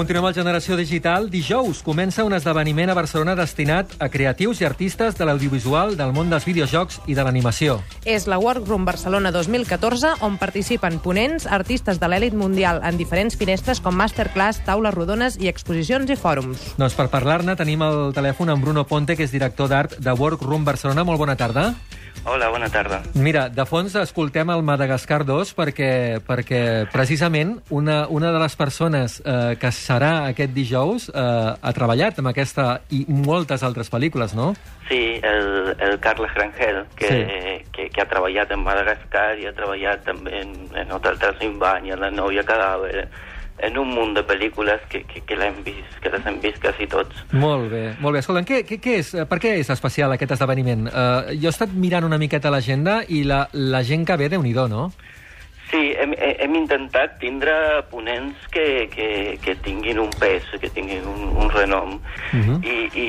continuem al Generació Digital. Dijous comença un esdeveniment a Barcelona destinat a creatius i artistes de l'audiovisual, del món dels videojocs i de l'animació. És la Workroom Barcelona 2014, on participen ponents, artistes de l'èlit mundial en diferents finestres com masterclass, taules rodones i exposicions i fòrums. Doncs per parlar-ne tenim al telèfon amb Bruno Ponte, que és director d'art de Workroom Barcelona. Molt bona tarda. Hola, bona tarda. Mira, de fons escoltem el Madagascar 2 perquè, perquè precisament una, una de les persones eh, que serà aquest dijous eh, ha treballat amb aquesta i moltes altres pel·lícules, no? Sí, el, el Carles Rangel, que, Sí. que, que ha treballat en Madagascar i ha treballat també en, en Hotel Transilvània, La novia cadàver, en un munt de pel·lícules que, que, que l'hem vist, que les hem vist quasi tots. Molt bé, molt bé. Escolta'm, què, què, què és, eh, per què és especial aquest esdeveniment? Uh, jo he estat mirant una miqueta l'agenda i la, la gent que ve, déu nhi no? Sí, hem, he- hem intentat tindre ponents que, que, que tinguin un pes, que tinguin un, un renom. Mhm. I, i,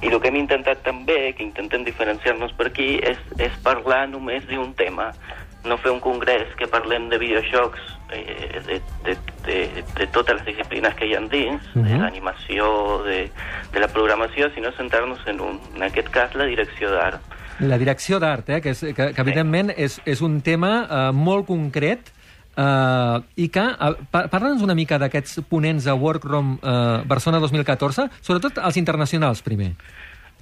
I el que hem intentat també, que intentem diferenciar-nos per aquí, és, és parlar només d'un tema. No fer un congrés que parlem de videojocs eh, de, de, de, de totes les disciplines que hi ha dins, de Mhm. l'animació, de, de la programació, sinó centrar-nos en un, en aquest cas, la direcció d'art. La direcció d'art, eh, que, és, que, que evidentment és, és un tema eh, molt concret eh, i que... Eh, pa- Parla'ns una mica d'aquests ponents a Workroom eh, Barcelona 2014, sobretot els internacionals, primer.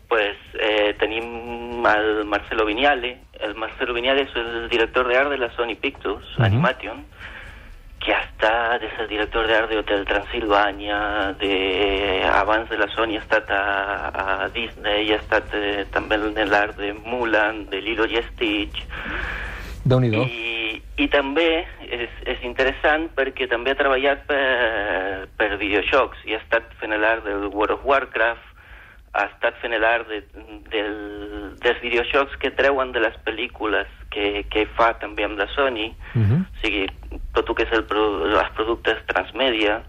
Pues eh, tenim el Marcelo Viñale. El Marcelo Viñale és el director de art de la Sony Pictures, Mhm. Animation, que ha estat, és el director de art de Hotel Transilvània, de... abans de la Sony ha estat a, a Disney, ha estat eh, també en l'art de Mulan, de Lilo i Stitch, déu nhi i, i també és, és interessant perquè també ha treballat per, per videojocs i ha estat fent l'art del World of Warcraft, ha estat fent l'art de, del, dels videojocs que treuen de les pel·lícules que, que fa també amb la Sony, Mhm. o sigui, tot el que és el, els productes transmèdia.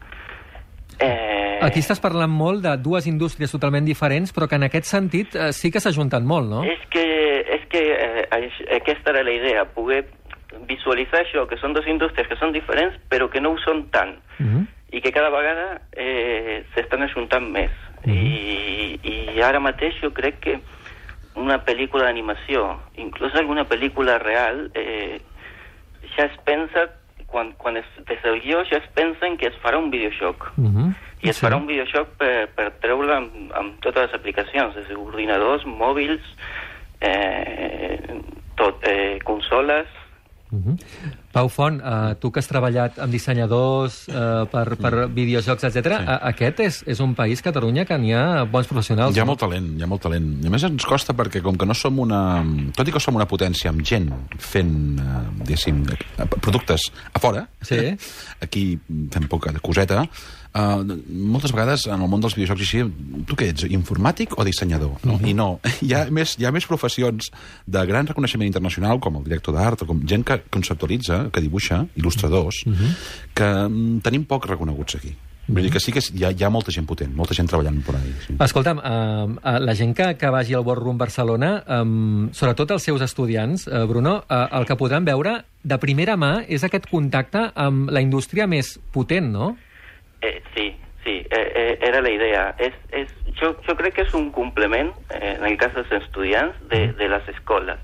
Eh, Aquí estàs parlant molt de dues indústries totalment diferents, però que en aquest sentit eh, sí que s'ajunten molt, no? És que, és que eh, aquesta era la idea, poder visualitzar això, que són dues indústries que són diferents, però que no ho són tant, Mhm. i que cada vegada eh, s'estan ajuntant més. I, I ara mateix jo crec que una pel·lícula d'animació, inclús alguna pel·lícula real, eh, ja es pensa, quan, quan es desavió, ja es pensa en que es farà un videojoc. Mhm. I es Sí. farà un videojoc per, per treure amb, amb totes les aplicacions, des d'ordinadors, mòbils, eh, tot, eh, consoles... Mhm. Pau Font, uh, tu que has treballat amb dissenyadors uh, per, per videojocs, etc. Sí. Aquest és, és un país, Catalunya, que n'hi ha bons professionals. Hi ha no? molt talent, hi ha molt talent. I a més ens costa perquè com que no som una... Tot i que som una potència amb gent fent, eh, diguéssim, productes a fora, Sí. aquí fem poca coseta, Uh, moltes vegades en el món dels videojocs així, tu què ets, informàtic o dissenyador? No? I no, hi ha, més, hi ha més professions de gran reconeixement internacional, com el director d'art, o com gent que conceptualitza, que dibuixa, il·lustradors, que mm, tenim poc reconeguts aquí. Vull dir que sí que hi ha, hi ha molta gent potent, molta gent treballant per ahí. Sí. Escolta'm, uh, uh, la gent que, que vagi al World Room Barcelona, um, sobretot els seus estudiants, uh, Bruno, uh, el que podran veure de primera mà és aquest contacte amb la indústria més potent, no? Eh, sí, sí, eh, eh, era la idea. És, és, jo, jo crec que és un complement, eh, en el cas dels estudiants, de, de les escoles.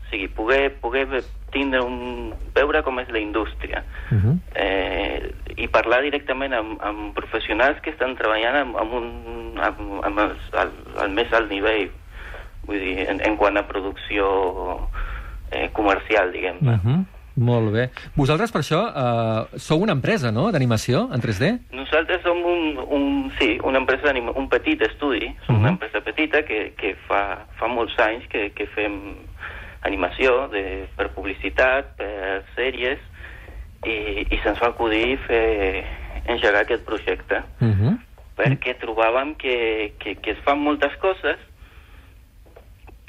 O sigui, poder, poder tindre un, veure com és la indústria Uh -huh. eh, i parlar directament amb, amb professionals que estan treballant amb, amb, un, amb, amb el, el, el més alt nivell, vull dir, en, en quant a producció eh, comercial, diguem-ne. Uh -huh. Molt bé. Vosaltres, per això, uh, sou una empresa, no?, d'animació en 3D? Nosaltres som un, un, sí, una empresa un petit estudi, som Mhm. una empresa petita que, que fa, fa molts anys que, que fem animació de, per publicitat, per sèries, i, i se'ns va acudir fer, engegar aquest projecte, Uh -huh. perquè trobàvem que, que, que es fan moltes coses,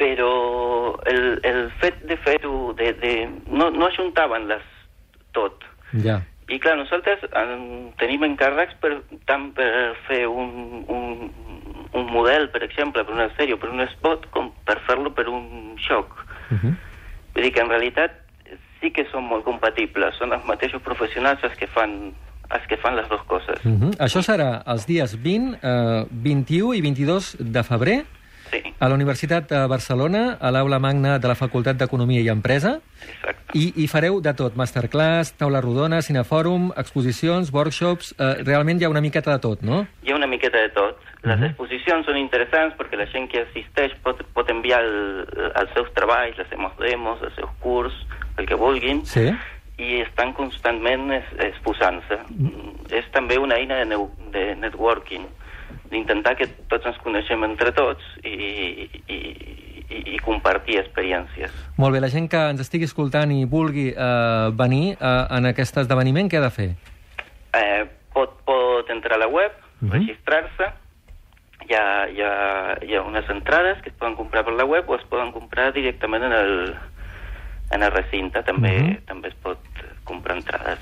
però el, el fet de fer-ho, de, de, no, no ajuntaven les tot. Ja. I clar, nosaltres en, tenim encàrrecs per, tant per fer un, un, un model, per exemple, per una sèrie o per un spot, com per fer-lo per un xoc. Uh -huh. Vull dir que en realitat sí que són molt compatibles, són els mateixos professionals els que fan els que fan les dues coses. Uh -huh. Això serà els dies 20, eh, 21 i 22 de febrer a la Universitat de Barcelona, a l'aula magna de la Facultat d'Economia i Empresa, exacte. i, i fareu de tot, masterclass, taula rodona, cinefòrum, exposicions, workshops... Eh, realment hi ha una miqueta de tot, no? Hi ha una miqueta de tot. Les Mhm. exposicions són interessants perquè la gent que assisteix pot, pot enviar el, els seus treballs, les seus demos, els seus curs, el que vulguin, Sí. i estan constantment exposant-se. Mm. És també una eina de, de networking, d'intentar que tots ens coneixem entre tots i, i, i, i compartir experiències. Molt bé, la gent que ens estigui escoltant i vulgui eh, venir eh, en aquest esdeveniment, què ha de fer? Eh, pot, pot entrar a la web, Mhm. registrar-se, hi ha, hi, ha, hi ha unes entrades que es poden comprar per la web o es poden comprar directament en el, en el recinte, també, Mhm. també es pot comprar entrades.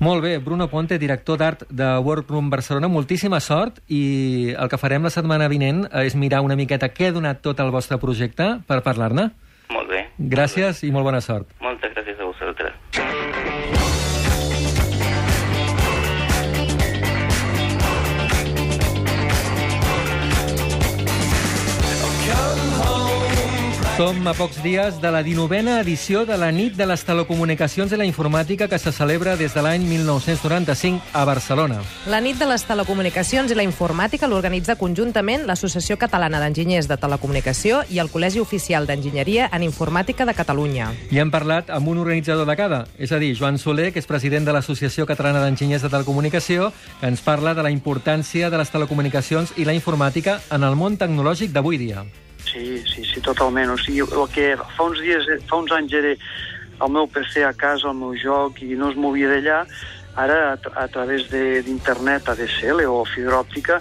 Molt bé, Bruno Ponte, director d'art de Workroom Barcelona, moltíssima sort i el que farem la setmana vinent és mirar una miqueta què ha donat tot el vostre projecte per parlar-ne. Molt bé. Gràcies i molt bona sort. Som a pocs dies de la 19a edició de la nit de les telecomunicacions i la informàtica que se celebra des de l'any 1995 a Barcelona. La nit de les telecomunicacions i la informàtica l'organitza conjuntament l'Associació Catalana d'Enginyers de Telecomunicació i el Col·legi Oficial d'Enginyeria en Informàtica de Catalunya. I hem parlat amb un organitzador de cada, és a dir, Joan Soler, que és president de l'Associació Catalana d'Enginyers de Telecomunicació, que ens parla de la importància de les telecomunicacions i la informàtica en el món tecnològic d'avui dia. Sí, sí, sí, totalment. O sigui, el que fa uns dies, fa uns anys era el meu PC a casa, el meu joc, i no es movia d'allà, ara a, tra a través de- d'internet, ADSL o fibra òptica,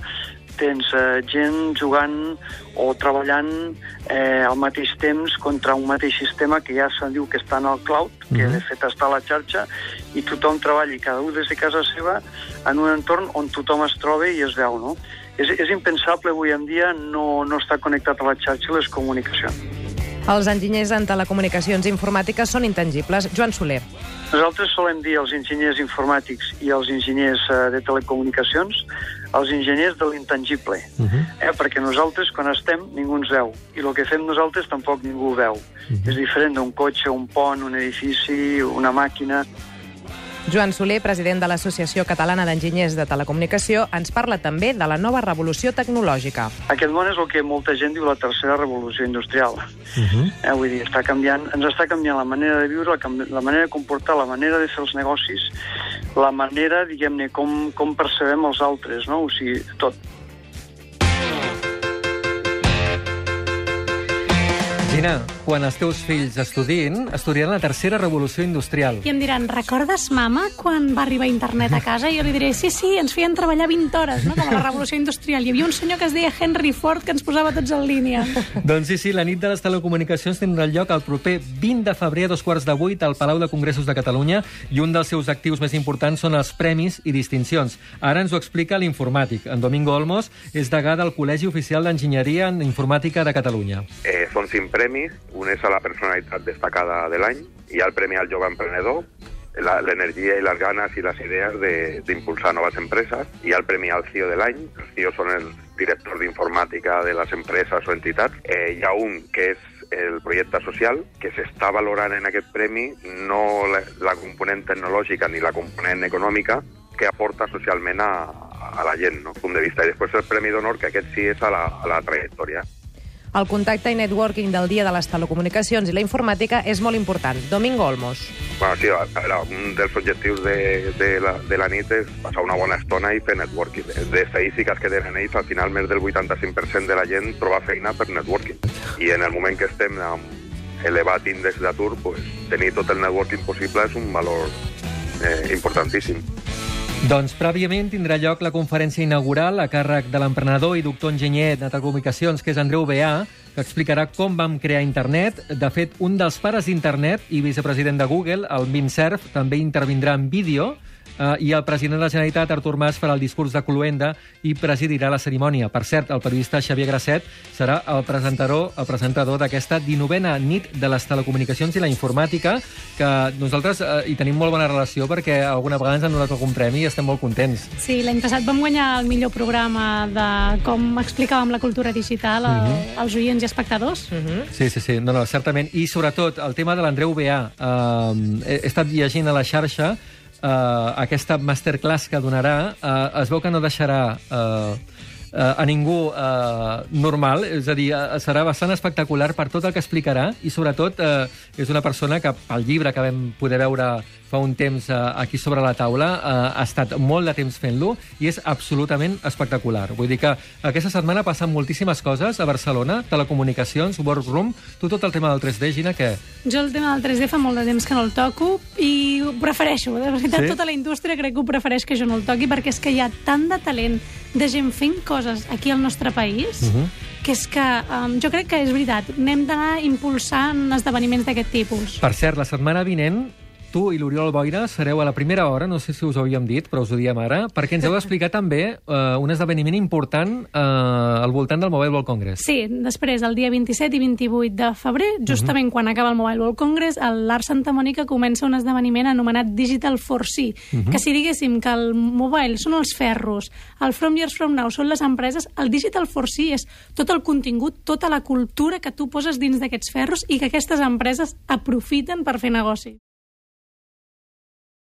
tens eh, gent jugant o treballant eh, al mateix temps contra un mateix sistema que ja se'n diu que està en el cloud, que Mhm. de fet està a la xarxa, i tothom treballa, i cada un des de casa seva, en un entorn on tothom es troba i es veu, no? És, és impensable avui en dia no, no estar connectat a la xarxa i les comunicacions. Els enginyers en telecomunicacions informàtiques són intangibles. Joan Soler. Nosaltres solem dir als enginyers informàtics i als enginyers eh, de telecomunicacions els enginyers de l'intangible, Uh -huh. eh? perquè nosaltres quan estem ningú ens veu i el que fem nosaltres tampoc ningú ho veu. És diferent d'un cotxe, un pont, un edifici, una màquina... Joan Soler, president de l'Associació Catalana d'Enginyers de Telecomunicació, ens parla també de la nova revolució tecnològica. Aquest món és el que molta gent diu la tercera revolució industrial. Uh -huh. Eh, vull dir, està canviant, ens està canviant la manera de viure, la manera de comportar, la manera de fer els negocis, la manera, diguem-ne, com, com percebem els altres, no? O sigui, tot. Gina, quan els teus fills estudin, estudiaran la tercera revolució industrial. I em diran, recordes, mama, quan va arribar internet a casa? I jo li diré, sí, sí, ens feien treballar 20 hores, no?, a la revolució industrial. Hi havia un senyor que es deia Henry Ford que ens posava tots en línia. Doncs sí, sí, la nit de les telecomunicacions tindrà lloc el proper 20 de febrer a dos quarts de vuit al Palau de Congressos de Catalunya i un dels seus actius més importants són els premis i distincions. Ara ens ho explica l'informàtic. En Domingo Olmos és degà del Col·legi Oficial d'Enginyeria en Informàtica de Catalunya. Eh, són cinc premis, un és a la personalitat destacada de l'any, ha el Premi al Jove Emprenedor, l'energia i les ganes i les idees de- d'impulsar noves empreses, ha el Premi al CIO de l'any, els CIO són els directors d'informàtica de les empreses o entitats, eh, hi ha un que és el projecte social, que s'està valorant en aquest premi no la, la component tecnològica ni la component econòmica que aporta socialment a, a la gent, no? punt de vista. I després el Premi d'Honor, que aquest sí és a la, a la trajectòria. El contacte i networking del Dia de les Telecomunicacions i la Informàtica és molt important. Domingo Olmos. Bueno, sí, a veure, un dels objectius de, de, la, de la nit és passar una bona estona i fer networking. D'estadístiques que tenen ells, al final més del 85% de la gent troba feina per networking. I en el moment que estem amb elevat índex d'atur, pues, tenir tot el networking possible és un valor eh, importantíssim. Doncs prèviament tindrà lloc la conferència inaugural a càrrec de l'emprenedor i doctor enginyer de telecomunicacions, que és Andreu Beà, que explicarà com vam crear internet. De fet, un dels pares d'internet i vicepresident de Google, el Min Cerf, també intervindrà en vídeo eh, i el president de la Generalitat, Artur Mas, farà el discurs de Cloenda i presidirà la cerimònia. Per cert, el periodista Xavier Grasset serà el presentador el presentador d'aquesta 19a nit de les telecomunicacions i la informàtica, que nosaltres eh, hi tenim molt bona relació perquè alguna vegada ens han donat algun premi i estem molt contents. Sí, l'any passat vam guanyar el millor programa de com explicàvem la cultura digital al, Mhm. als oients i espectadors. Sí, sí, sí, no, no, certament. I sobretot el tema de l'Andreu Beà. Uh, he, he estat llegint a la xarxa uh, aquesta masterclass que donarà. Uh, es veu que no deixarà uh, uh, a ningú uh, normal, és a dir, uh, serà bastant espectacular per tot el que explicarà i sobretot uh, és una persona que pel llibre que vam poder veure fa un temps uh, aquí sobre la taula uh, ha estat molt de temps fent-lo i és absolutament espectacular. Vull dir que aquesta setmana passen moltíssimes coses a Barcelona, telecomunicacions, workroom, tu tot el tema del 3D, Gina, què? Jo el tema del 3D fa molt de temps que no el toco i ho prefereixo. De veritat, Sí? tota la indústria crec que ho prefereix que jo no el toqui perquè és que hi ha tant de talent de gent fent coses aquí al nostre país uh Mhm. -huh. que és que um, jo crec que és veritat. Anem d'anar impulsant esdeveniments d'aquest tipus. Per cert, la setmana vinent tu i l'Oriol Boira sereu a la primera hora, no sé si us ho havíem dit, però us ho diem ara, perquè ens heu d'explicar també eh, un esdeveniment important eh, al voltant del Mobile World Congress. Sí, després, el dia 27 i 28 de febrer, justament uh -huh. quan acaba el Mobile World Congress, el l'Art Santa Mònica comença un esdeveniment anomenat Digital 4C, uh -huh. que si diguéssim que el mobile són els ferros, el From Years From Now són les empreses, el Digital 4C és tot el contingut, tota la cultura que tu poses dins d'aquests ferros i que aquestes empreses aprofiten per fer negoci.